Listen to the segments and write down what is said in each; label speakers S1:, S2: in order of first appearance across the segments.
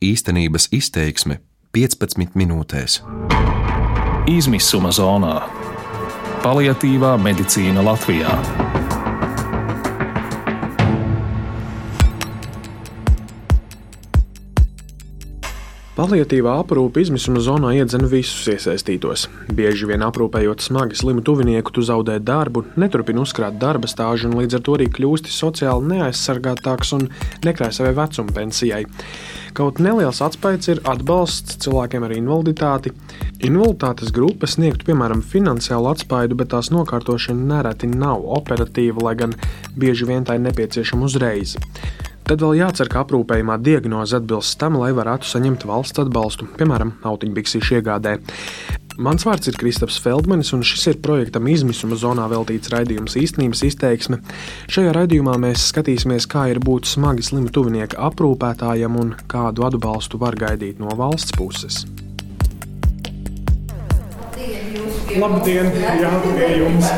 S1: Īstenības izteiksme 15 minūtēs.
S2: Izmisuma zonā - paliatīvā medicīna Latvijā.
S3: Paliatīvā aprūpe izmisuma zonā iedzen visus iesaistītos. Bieži vien aprūpējot smagi slimu tuvinieku, tu zaudē darbu, neturpini uzkrāt darba stāžu un līdz ar to arī kļūsti sociāli neaizsargātāks un nekrāj savai vecuma pensijai. Kaut neliels atspējs ir atbalsts cilvēkiem ar invaliditāti. Invaliditātes grupa sniegtu, piemēram, finansiālu atspēju, bet tās nokārtošana nereti nav operatīva, lai gan bieži vien tā ir nepieciešama uzreiz. Tad vēl jācer, ka aprūpējumā diagnoze atbilst tam, lai varētu saņemt valsts atbalstu, piemēram, autiņbiksīšu iegādē. Mans vārds ir Kristaps Feldmanis, un šis ir projektam izmisuma zonā veltīts raidījums īstenības izteiksme. Šajā raidījumā mēs skatīsimies, kā ir būt smagi slimu tuvinieka aprūpētājam un kādu atbalstu var gaidīt no valsts puses. Labdien, jā, pie jums!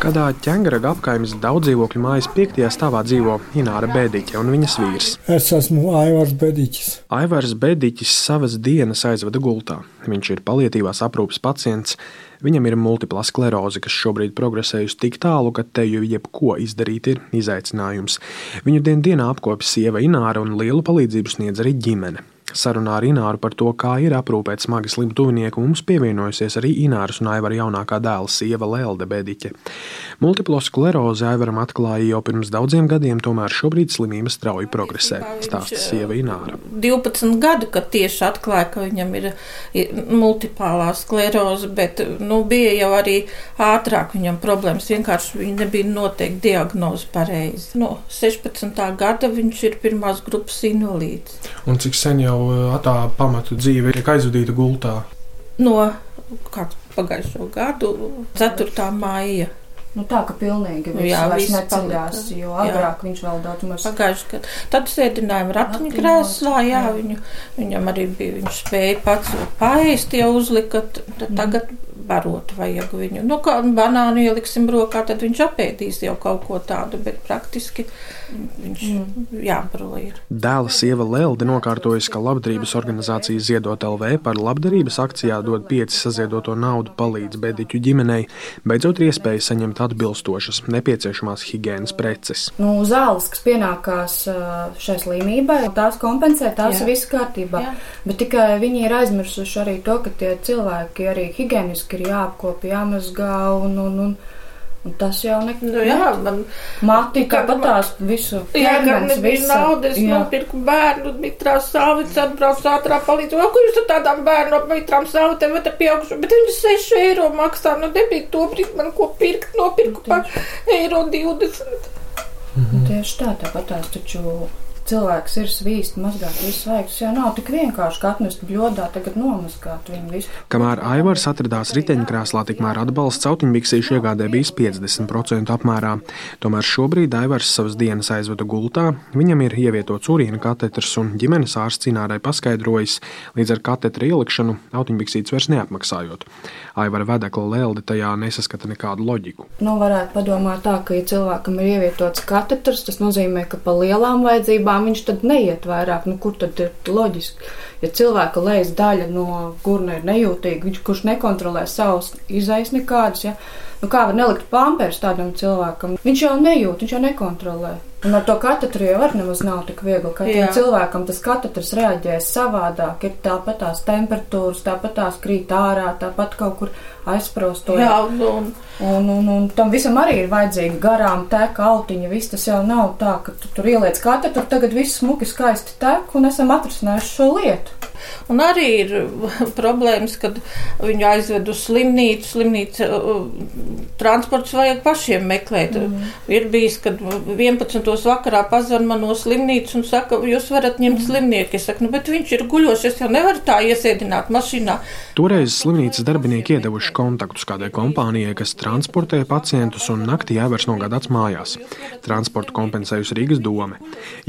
S3: Kādā ķēngaraga apkaimes daudz dzīvokļu mājas piektajā stāvā dzīvo Ināra Bēdiķe un viņas vīrs.
S4: Es esmu Aivars Bēdiķis.
S3: Aivars Bēdiķis savas dienas aizvada gultā. Viņš ir palietīvās aprūpes pacients. Viņam ir multipla skleroze, kas šobrīd progresējusi tik tālu, ka te jau jebko izdarīt ir izaicinājums. Viņu dien dienā apkopja sieva Ināra un lielu palīdzību sniedz arī ģimene. Sarunā ar Ināru par to, kā ir aprūpēt smagi slimu tuvinieku, mums pievienojusies arī Ināras un Aivara jaunākā dēla sieva Lelde Bediķe. Multiplo sklerozi Aivaram atklāja jau pirms daudziem gadiem, tomēr šobrīd slimība strauji progresē, stāsta sieva Ināra.
S5: 12 gadu, kad tieši atklāja, ka viņam ir multipālā skleroze, bet nu, bija jau arī ātrāk viņam problēmas, vienkārši viņa nebija noteikti diagnoze pareizi. No 16. gada viņš ir pirmās grupas invalīds.
S3: Un cik sen jau jau tā pamatu dzīve tiek aizvadīta gultā?
S5: No pagājušo gadu 4. maija.
S6: Nu, tā kā pilnīgi viss jā, vairs neceļās, jo agrāk jā. viņš vēl daudz maz.
S5: Pagājuši, kad tad sēdinājām ratiņkrēslā, jā, viņu, viņam arī bija, viņš spēja pats paēst, jau uzlika, tad mm. tagad barot vajag viņu. Nu, kā banānu ieliksim brokā, tad viņš apēdīs jau kaut ko tādu, bet praktiski viņš mm. jābaro ir.
S3: Dēla sieva Lelde nokārtojas, ka labdarības organizācija Ziedot LV par labdarības akcijā dod pieci saziedoto naudu palīdz bēdiķu ģimenei, beidzot ir iespēja saņemt atbilstošas nepieciešamās higiēnas preces.
S6: Nu, zāles, kas pienākās šai slimībai, tās kompensē, tās ir viss kārtībā. Jā. Bet tikai viņi ir aizmirsuši arī to, ka tie cilvēki arī higiēniski ir jāapkopja, jāmazgā un, un, un, un tas jau ne,
S5: nu, jā, man,
S6: mati tāpat tās visu.
S5: Jā, kad nebija naudas, nopirku bērnu, mitrās sāvits, atbrauc ātrā palīdzību. Ko jūs tur tādām bērnu mitrām sāvitēm, bet pieaugšu, bet viņi 6 eiro maksā, nu nebija to brīdi man ko pirkt, nopirku par eiro 20.
S6: Mhm. Tieši tā, tāpat tās taču cilvēks ir svīst, mazgāt visus svaigus. Jā, nav tik vienkārši atnest bļodā, tagad nomazgāt viņu visu.
S3: Kamēr Aivars atradās riteņkrēslā, tikmēr atbalsts autiņbiksīšu iegādē bijis 50% apmērā. Tomēr šobrīd Aivars savas dienas aizvada gultā, viņam ir ievietots urīna katetrs un ģimenes ārsts cinārai paskaidrojis, līdz ar katetra ielikšanu autiņbiksītes vairs neapmaksājot. Aivara vedekla Lelde tajā nesaskata nekādu loģiku.
S6: Nu, varētu padomāt tā, ka, ja cilvēkam ir ievietots katetrs, tas nozīmē, ka pa lielām vajadzībām tiešām viņš tad neiet vairāk. Nu, kur tad ir loģiski? Ja cilvēka lejas daļa no gurna ir nejūtīga, viņš kurš nekontrolē savus izaisa nekādus, ja? Nu, kā var nelikt pampers tādam cilvēkam? Viņš jau nejūt, viņš jau nekontrolē. Un ar to katetru jau arī nemaz nav tik viegli. Katram cilvēkam tas katetrs reaģēs savādāk. Ir tāpat tās temperatūras, tāpat tās krīt ārā, tāpat kaut kur aizprostot.
S5: Jā, un,
S6: un, un, un tam visam arī ir vajadzīga garām teka autiņa. Viss tas jau nav tā, ka tu tur ieliec katetru, tagad viss smuki skaisti tek un esam atrisinājuši šo lietu.
S5: Un arī ir problēmas, kad viņu aizved uz slimnīcu. Slimnīca transports vajag pašiem meklēt. Mm. Ir bijis, kad 11. vakarā pazvan man no slimnīcas un saka, jūs varat ņemt mm. slimnieku. Es saku, nu, bet viņš ir guļošs, es jau nevaru tā iesēdināt mašīnā.
S3: Toreiz slimnīcas darbinieki iedevuši kontaktus kādai kompānijai, kas transportē pacientus un naktī jāvērs nogādāts mājās. Transportu kompensējusi Rīgas doma.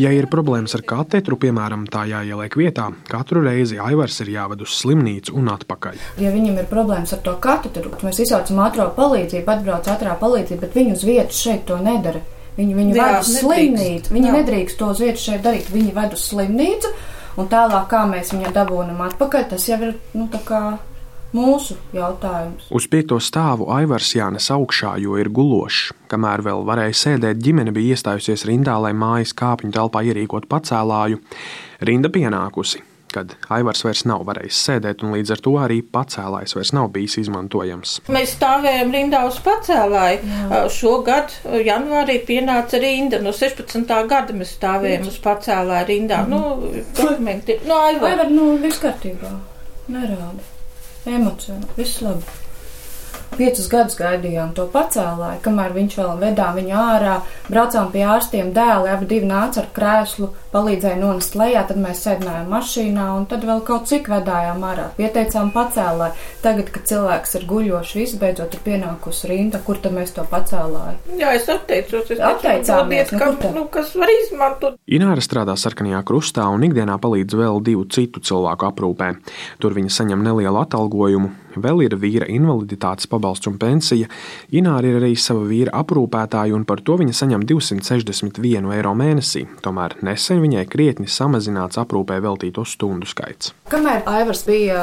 S3: Ja ir problēmas ar katetru, piemēram, tā jāieliek vietā, katru reizi reizi Aivars ir jāved uz slimnīcu un atpakaļ.
S6: Ja viņam ir problēmas ar to katru, tad mēs izsaucam ātrā palīdzību, atbrauc ātrā palīdzība, bet viņi uz vietas šeit to nedara. Viņi viņu
S5: Jā,
S6: ved uz
S5: nedrīkst.
S6: slimnīcu. Viņi
S5: Jā.
S6: nedrīkst to uz vietas šeit darīt. Viņi ved uz slimnīcu, un tālāk, kā mēs viņu dabūnam atpakaļ, tas jau ir nu, tā kā mūsu jautājums.
S3: Uz piekto stāvu Aivars jānes augšā, jo ir gulošs. Kamēr vēl varēja sēdēt, ģimene bija iestājusies rindā, lai mājas kāpņu telpā ierīkot pacēlāju. Rinda pienākusi, kad Aivars vairs nav varējis sēdēt, un līdz ar to arī pacēlājs vairs nav bijis izmantojams.
S5: Mēs stāvējām rindā uz pacēlāju. Šogad, janvārī, pienāca rinda. No 16. gada mēs stāvējām uz pacēlāju rindā. Nu, dokumenti. Nu,
S6: Vai
S5: Aivar,
S6: var, nu, viss kārtībā? Nerāda. Emocionāli, viss labi. Piecus gadus gaidījām to pacēlāju, kamēr viņš vēl vedām viņu ārā, braucām pie ārstiem, dēli abi divi nāca ar krēslu, palīdzēja nonest lejā, tad mēs sēdinājām mašīnā un tad vēl kaut cik vedājām ārā. Pieteicām pacēlāju. Tagad, kad cilvēks ir guļošs, visbeidzot ir pienākusi rinda, kur tad mēs to pacēlāju.
S5: jā, es atteicos. Es
S6: Atteicāmies,
S5: teicu,
S6: nu,
S5: ka, nu, kas var izmantot.
S3: Ināra strādā sarkanajā krustā un ikdienā palīdz vēl divu citu cilvēku aprūpē. Tur viņa saņem nelielu atalgojumu. Vēl ir vīra invaliditātes pabalsts un pensija. Ināra ir arī sava vīra aprūpētāja, un par to viņa saņem 261 eiro mēnesī. Tomēr nesen viņai krietni samazināts aprūpē veltīto stundu skaits.
S6: Kamēr Aivars bija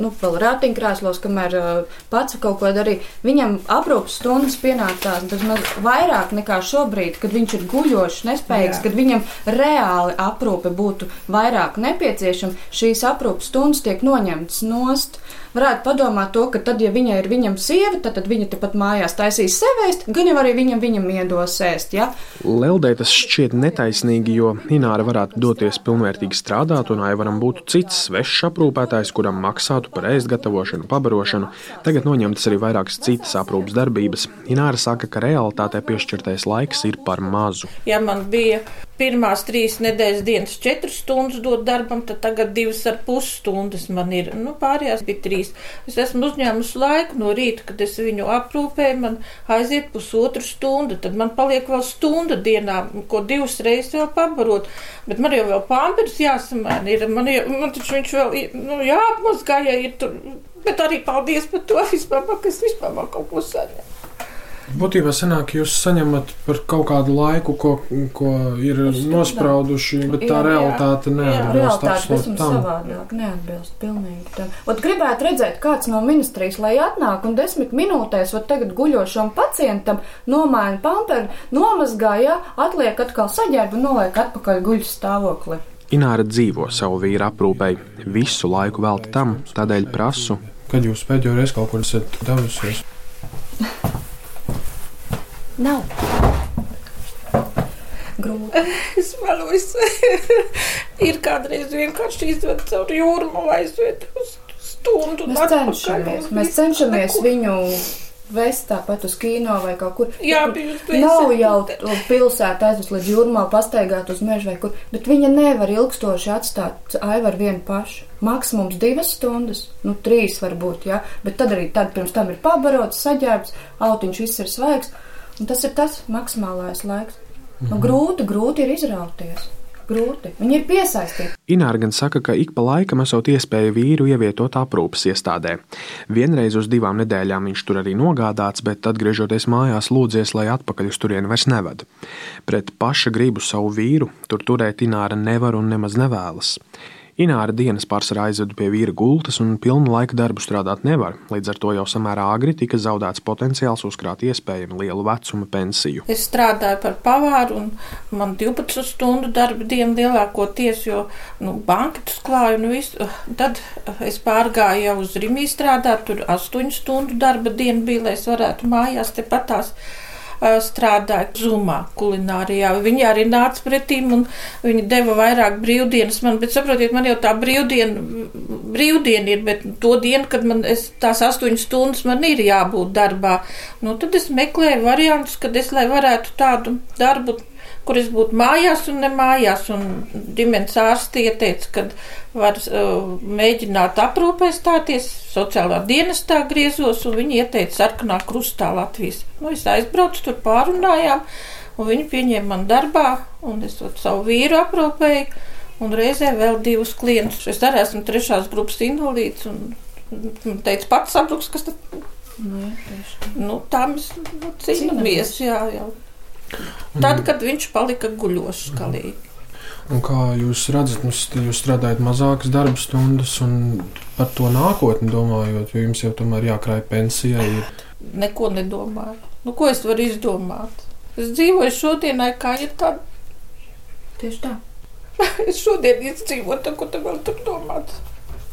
S6: nu, vēl ratiņkrēslos, kamēr uh, pats kaut ko darīja, viņam aprūpas stundas pienācās bezmaz vairāk nekā šobrīd, kad viņš ir guļošs, nespējīgs,
S5: Jā.
S6: kad viņam reāli aprūpe būtu vairāk nepieciešama. Šīs aprūpas stundas tiek noņemtas nost. Varētu padomāt to, ka tad, ja viņai ir viņam sieva, tad, tad viņa tepat mājās taisīs sevēst, gan jau arī viņam, viņam iedos ēst. Ja?
S3: Leldē tas šķiet netaisnīgi, jo Ināra varētu doties pilnvērtīgi strādāt, un Aivaram būtu cits svešs aprūpētājs, kuram maksātu par ēst gatavošanu, pabarošanu. Tagad noņemtas arī vairākas citas aprūpas darbības. Ināra saka, ka realitātē piešķirtais laiks ir par mazu.
S5: Ja man bija pirmās trīs nedēļas dienas četras stundas dot darbam, tad tagad divas ar pus stundas man ir. Nu, pārējās bija trīs. Es esmu uzņēmusi laiku no rīta, kad es viņu aprūpēju, man aiziet pusotru stundu, tad man paliek vēl stunda dienā, ko divas reizes vēl pabarot. Bet man jau vēl pāmpers jāsamēna ir, man, jau, man taču viņš vēl, nu, jāapmazgā, ja ir tur. Bet arī paldies par to vispār, ka es vispār kaut ko saņemu.
S7: Būtībā sanāk, jūs saņemat par kaut kādu laiku, ko, ko ir nosprauduši, bet tā
S6: Jā,
S7: realitāte neatbilst
S6: Realitāte
S7: absolūti
S6: visam
S7: tam.
S6: savādāk, neatbilst pilnīgi tam. Ot gribētu redzēt, kāds no ministrijas, lai atnāk un desmit minūtēs, ot tagad guļošam pacientam nomaina pamperu, nomazgāja, atliek atkal saģērbu un noliek atpakaļ guļas stāvokli.
S3: Ināra dzīvo savu vīru aprūpei, visu laiku velta tam, tādēļ prasu.
S7: Kad jūs pēdējo reizi kaut kur esat devusies?
S6: Nav. Grūti.
S5: Es melojos. ir kādreiz vienkārši izved caur jūru, aizved uz stundu. un
S6: Mēs cenšamies, mēs cenšamies
S5: neko.
S6: viņu vest tāpat uz kino vai kaut kur.
S5: Jā, uz
S6: Nav
S5: pilsētu.
S6: jau to pilsētu aizvest līdz jūrmā, pastaigāt uz mežu vai kur, bet viņa nevar ilgstoši atstāt aivaru vienu pašu. Maksimums divas stundas, nu trīs varbūt, jā, bet tad arī tad pirms tam ir pabarots, saģērbs, autiņš viss ir svaigs, un tas ir tas maksimālais laiks. Nu, grūti, grūti ir izrauties. Grūti. Viņi ir piesaistīti.
S3: Ināra gan saka, ka ik pa laikam esot iespēja vīru ievietot aprūpas iestādē. Vienreiz uz divām nedēļām viņš tur arī nogādāts, bet atgriežoties mājās lūdzies, lai atpakaļ uz turieni vairs neved. Pret paša gribu savu vīru tur turēt Ināra nevar un nemaz nevēlas. Ināra dienas pārsvarā aizvedu pie vīra gultas un pilnu laika darbu strādāt nevar, līdz ar to jau samērā agri tika zaudēts potenciāls uzkrāt iespējami lielu vecuma pensiju.
S5: Es strādāju par pavāru, un man 12 stundu darba diena lielākoties, jo nu, banketus klāju un visu. Tad es pārgāju jau uz Rimī strādāt, tur 8 stundu darba diena bija, lai es varētu mājās tepatās ā, strādāt zumā, kulinārijā. Viņi arī nāca pretīm un viņi deva vairāk brīvdienas man, bet saprotiet, man jau tā brīvdiena, brīvdiena ir, bet to dienu, kad man es, tās astoņas stundas man ir jābūt darbā, nu tad es meklēju variantus, kad es, lai varētu tādu darbu, kur es būtu mājās un ne mājās, un ģimenes ārsti ieteica, kad var uh, mēģināt aprūpē stāties, sociālā dienestā griezos, un viņi ieteica sarkanā krustā Latvijas. Nu, es aizbraucu, tur pārunājām, un viņi pieņēma man darbā, un es savu vīru aprūpēju, un reizē vēl divus klientus. Es arī esmu trešās grupas invalīds, un un teica, pats sabruks, kas tad. Nu, tā mēs nu, cīnāmies, jā, jā. Tad, kad viņš palika guļošs galīgi.
S7: Un kā jūs redzat, nu, jūs strādājat mazākas darba stundas un par to nākotni domājot, jo jums jau tomēr jākrāj pensijai.
S5: Neko nedomāju. Nu, ko es varu izdomāt? Es dzīvoju šodienai, kā ir tāda.
S6: Tieši tā.
S5: es šodien izdzīvoju, ko tu vēl tur domāt.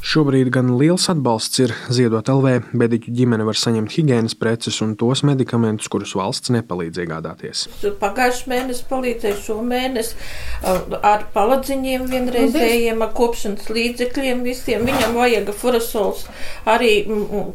S3: Šobrīd gan liels atbalsts ir ziedot LV, bediķu ģimene var saņemt higiēnas preces un tos medikamentus, kurus valsts nepalīdz iegādāties.
S5: Pagājušajā mēnesī palīdzēju šo mēnesi ar paladziņiem vienreizējiem, ar kopšanas līdzekļiem visiem. Viņam vajag furasols arī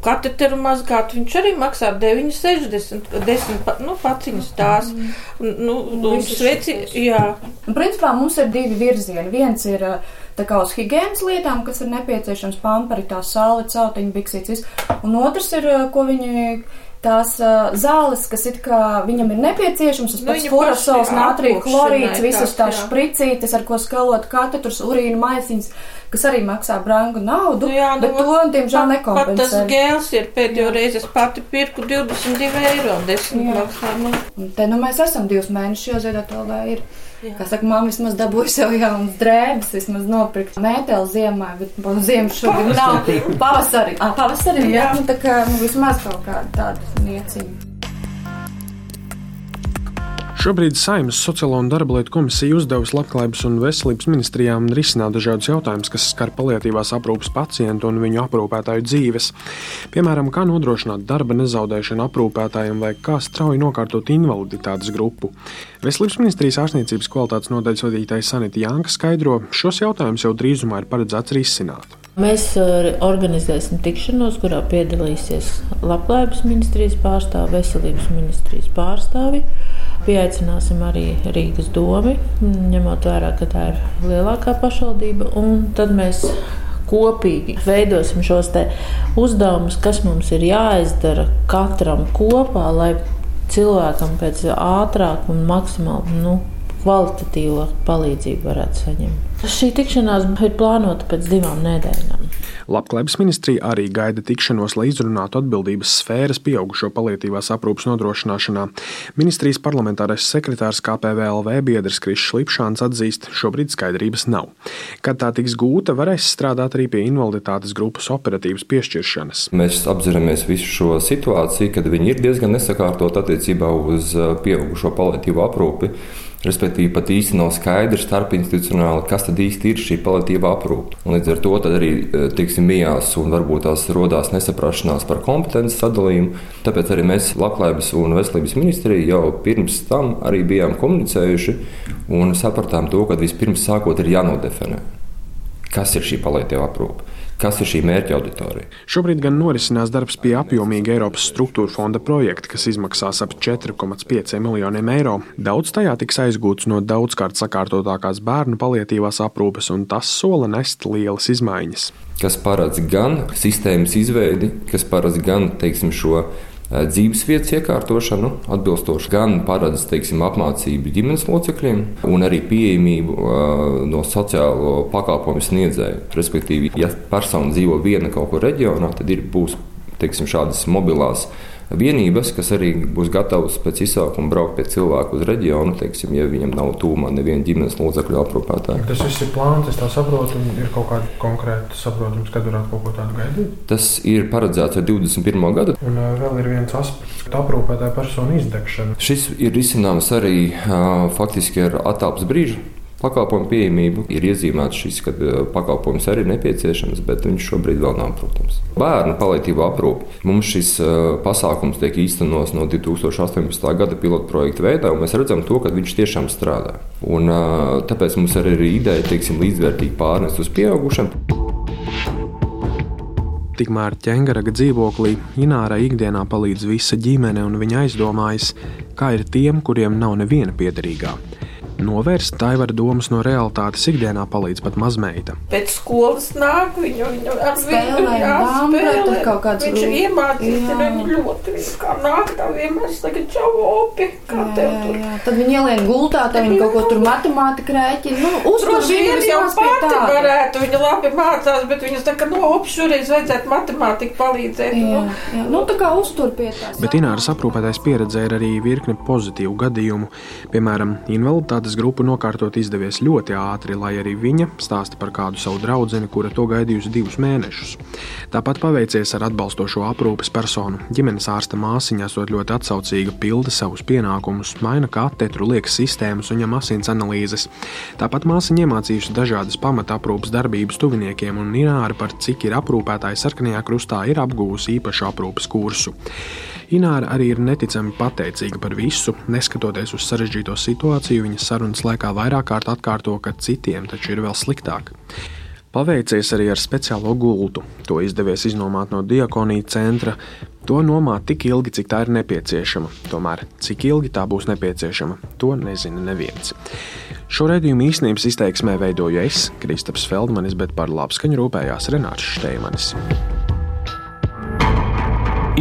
S5: kateteru mazgāt. Viņš arī maksā 9,60, 10 nu, paciņas tās. Nu, nu, sveci, jā.
S6: Principā mums ir divi virzieni. Viens ir uh, tā kā uz higiēnas lietām, kas ir nepieciešams pampari, tā sāli, cautiņu, biksītis. Un otrs ir, ko viņi tās uh, zāles, kas it kā viņam ir nepieciešams, tas nu, pats furasols, natrija chlorīds, visas tās špricītes, ar ko skalot katetrus, urīnu maisiņas, kas arī maksā brangu naudu, nu, jā, nu, bet to, diemžēl, nekompensē.
S5: Pat tas gēls ir pēdējo reizi, es pati pirku 22 eiro, 10 maksā. Nu.
S6: Un te nu mēs esam divus mēnešus, jo ziedot vēl ir. Jā. Kā saka, mamma vismaz dabūja sev jaunas drēbes, vismaz nopirkt mēteli ziemā, bet no ziemas šobrīd nav. Pavasarī, ah, pavasarī, jā, nu tā kā nu, vismaz kaut kāda tāda nieciņa.
S3: Šobrīd Saimnes Sociālo un darba lietu komisija uzdevusi Labklājības un veselības ministrijām risināt dažādus jautājumus, kas skar paliatīvās aprūpes pacientu un viņu aprūpētāju dzīves. Piemēram, kā nodrošināt darba nezaudēšanu aprūpētājiem vai kā strauji nokārtot invaliditātes grupu. Veselības ministrijas ārstniecības kvalitātes nodaļas vadītājs Sanita Janka skaidro, šos jautājumus jau drīzumā ir paredzēts risināt.
S8: Mēs uh, organizēsim tikšanos, kurā piedalīsies Labklājības ministrijas pārstāvi, veselības ministrijas pārstāvi. Pieaicināsim arī Rīgas domu, ņemot vērā, ka tā ir lielākā pašvaldība. Tad mēs kopīgi veidosim šos uzdevumus, kas mums ir jāizdara katram kopā, lai cilvēkam pēc ātrāk un maksimāli nu, kvalitatīvu palīdzību varētu saņemt. Šī tikšanās ir plānota pēc divām nedēļām.
S3: Labklājības ministrija arī gaida tikšanos, lai izrunātu atbildības sfēras pieaugušo palietīvās aprūpas nodrošināšanā. Ministrijas parlamentārais sekretārs KPVLV biedrs Krišs Lipšāns atzīst, šobrīd skaidrības nav. Kad tā tiks gūta, varēs strādāt arī pie invaliditātes grupas operatīvas piešķiršanas.
S9: Mēs apzināmies visu šo situāciju, kad viņi ir diezgan nesakārtot attiecībā uz uh, pieaugušo palietīvo aprūpi. Respektīvi, pat īsti nav skaidrs starp institucionāli, kas tad īsti ir šī paliatīva aprūpe. Un līdz ar to arī e, tiksim, mijās un varbūt tās rodās nesaprašanās par kompetences sadalījumu. Tāpēc arī mēs Labklājības un veselības ministrija jau pirms tam arī bijām komunicējuši un sapratām to, ka vispirms sākot ir jānodefinē, kas ir šī paliatīva aprūpe kas ir šī mērķa auditorija.
S3: Šobrīd gan norisinās darbs pie apjomīga Eiropas struktūra fonda projekta, kas izmaksās ap 4,5 miljoniem eiro. Daudz tajā tiks aizgūts no daudzkārt sakārtotākās bērnu palietīvās aprūpes, un tas sola nest lielas izmaiņas.
S9: Kas paredz gan sistēmas izveidi, kas paredz gan teiksim, šo dzīves vietas iekārtošanu, atbilstoši gan paredz teiksim, apmācību ģimenes locekļiem, gan arī pieejamību no sociālo pakalpojumu sniedzēju. Respektīvi, ja persona dzīvo viena kaut kur reģionā, tad ir būs teiksim, šādas mobilās vienības, kas arī būs gatavas pēc izsaukuma braukt pie cilvēku uz reģionu, teiksim, ja viņam nav tūmā neviena ģimenes locekļu aprūpētāja.
S7: Tas viss ir plāns, es tā saprotu, un ir kaut kāda konkrēta saprotams, kad varētu kaut ko tādu gaidīt.
S9: Tas ir paredzēts ar 21. gadu.
S7: Un vēl ir viens aspekts - aprūpētāja personu izdegšana.
S9: Šis ir risināms arī faktiski ar attālpas brīžu pakalpojumu pieejamību. Ir iezīmēts šis, ka eh, pakalpojums arī ir nepieciešams, bet viņš šobrīd vēl nav, protams. Bērnu palīdzību aprūpe. Mums šis uh, pasākums tiek īstenots no 2018. gada pilotu projekta veidā, un mēs redzam to, ka viņš tiešām strādā. Un, uh, tāpēc mums arī ir ideja, teiksim, līdzvērtīgi pārnest uz pieaugušiem.
S3: Tikmēr ķēngaraga dzīvoklī Inārai ikdienā palīdz visa ģimene, un viņa aizdomājas, kā ir tiem, kuriem nav neviena piederīgā. Novērst Taivara domas no realitātes ikdienā palīdz pat mazmeita.
S5: Pēc skolas nāk viņu, viņu ar
S6: Spēlē,
S5: jā,
S6: dambra,
S5: spēlē.
S6: tad kaut kāds
S5: Viņš
S6: rū-
S5: iemācīs,
S6: Jā.
S5: viņu ļoti, viņš kā nāk tā vienmēr saka, čau, opi, kā
S6: Jā,
S5: tev tur.
S6: jā. Tad viņi ielien gultā, tad viņi kaut ko tur matemātiku rēķina. Nu, uztur
S5: Droši
S6: viņu
S5: vien jau pati varētu, viņa labi mācās, bet viņa saka, no, op, šoreiz vajadzētu matemātiku palīdzēt.
S6: Jā,
S5: Nu,
S6: jā. Nu, tā kā uztur pie tā.
S3: Bet Ināras aprūpētais pieredzē ir arī virkne pozitīvu gadījumu. Piemēram, invaliditātes grupu nokārtot izdevies ļoti ātri, lai arī viņa stāsta par kādu savu draugu, kura to gaidījusi divus mēnešus. Tāpat paveicies ar atbalstošo aprūpes personu. Ģimenes ārsta māsiņa esot ļoti atsaucīga, pilda savus pienākumus, maina katetru, liekas sistēmas un ņem asins analīzes. Tāpat māsiņa iemācījusi dažādas pamata aprūpes darbības tuviniekiem, un Ināra par cik ir aprūpētāja sarkanajā krustā ir apgūusi īpašu aprūpes kursu. Ināra arī ir neticami pateicīga par visu, neskatoties uz sarežģīto situāciju. Viņa sarunas laikā vairāk kārt atkārto, ka citiem taču ir vēl sliktāk. Paveicies arī ar speciālo gultu. To izdevies iznomāt no diakonija centra. To nomāt tik ilgi, cik tā ir nepieciešama. Tomēr, cik ilgi tā būs nepieciešama, to nezina neviens. Šo redzējumu īstenības izteiksmē veidoju es, Kristaps Feldmanis, bet par labskaņu rūpējās Renāts Šteimanis.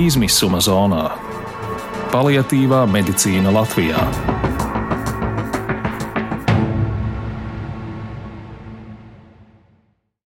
S2: Izmisuma zonā - paliatīvā medicīna Latvijā.